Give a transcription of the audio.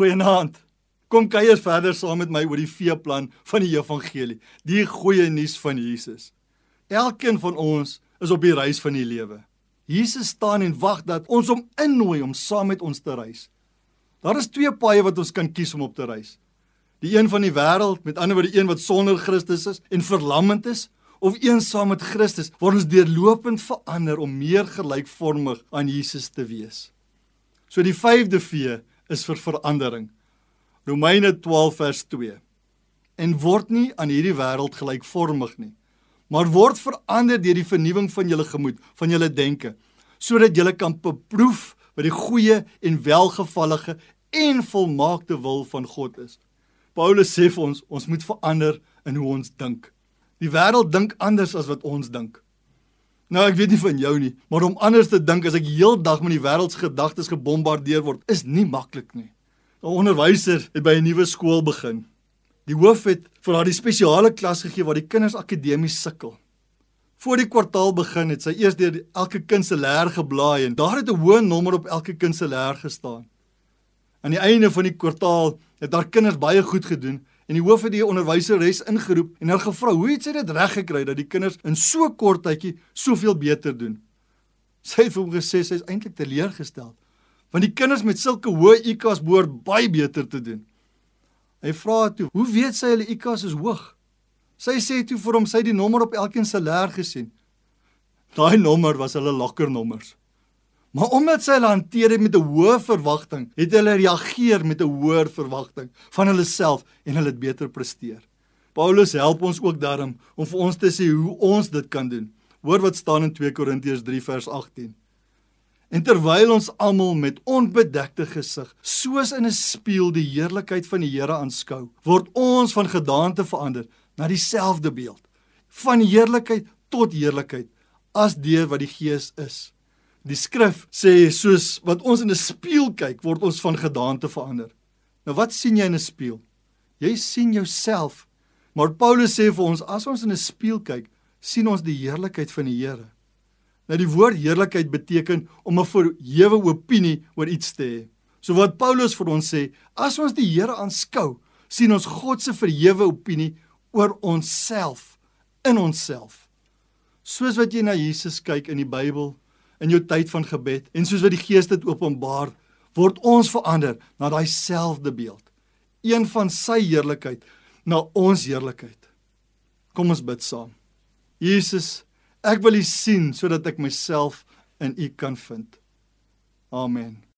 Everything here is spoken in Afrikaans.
Goeienaand. Kom kuier verder saam met my oor die veeplan van die evangelie, die goeie nuus van Jesus. Elkeen van ons is op die reis van die lewe. Jesus staan en wag dat ons hom innooi om saam met ons te reis. Daar is twee paaie wat ons kan kies om op te reis. Die een van die wêreld, met ander woorde een wat sonder Christus is en verlammend is, of een saam met Christus waar ons deurlopend verander om meer gelykvormig aan Jesus te wees. So die 5de V is vir verandering. Romeine 12 vers 2. En word nie aan hierdie wêreld gelykvormig nie, maar word verander deur die vernuwing van julle gemoed, van julle denke, sodat julle kan beproef wat die goeie en welgevallige en volmaakte wil van God is. Paulus sê vir ons, ons moet verander in hoe ons dink. Die wêreld dink anders as wat ons dink. Nou ek weet nie van jou nie, maar om anders te dink as ek heeldag met die wêreld se gedagtes gebombardeer word, is nie maklik nie. 'n Onderwyser het by 'n nuwe skool begin. Die hoof het vir haar die spesiale klas gegee waar die kinders akademies sukkel. Voor die kwartaal begin het sy eers deur elke kind se leer geblaai en daar het 'n hoë nommer op elke kind se leer gestaan. Aan die einde van die kwartaal het haar kinders baie goed gedoen en die hoof het die onderwyseres ingeroep en haar gevra hoe het sy dit reg gekry dat die kinders in so kort tydjie soveel beter doen. Sy het vir hom gesê sy is eintlik teleurgestel want die kinders met sulke hoë IQ's behoort baie beter te doen. Hy vra toe, "Hoe weet sy hulle IQ's is hoog?" Sy sê toe vir hom sy het die nommer op elkeen se leer gesien. Daai nommer was hulle lokkernommers. Maar omdat sy hulle hanteer het met 'n hoë verwagting, het hulle reageer met 'n hoër verwagting van hulle self en hulle het beter presteer. Paulus help ons ook daarom om vir ons te sê hoe ons dit kan doen. Hoor wat staan in 2 Korintiërs 3 vers 18. En terwyl ons almal met onbedekte gesig, soos in 'n spieël die heerlikheid van die Here aanskou, word ons van gedaante verander na dieselfde beeld, van heerlikheid tot heerlikheid, as deur wat die Gees is. Die skrif sê soos wat ons in 'n spieël kyk, word ons van gedaante verander. Nou wat sien jy in 'n spieël? Jy sien jouself. Maar Paulus sê vir ons as ons in 'n spieël kyk, sien ons die heerlikheid van die Here. Nou die woord heerlikheid beteken om 'n verhewe opinie oor iets te hê. So wat Paulus vir ons sê, as ons die Here aanskou, sien ons God se verhewe opinie oor onsself in onsself. Soos wat jy na Jesus kyk in die Bybel in jou tyd van gebed en soos wat die Gees dit openbaar, word ons verander na daai selfde beeld. Een van sy heerlikheid na ons heerlikheid. Kom ons bid saam. Jesus Ek wil U sien sodat ek myself in U kan vind. Amen.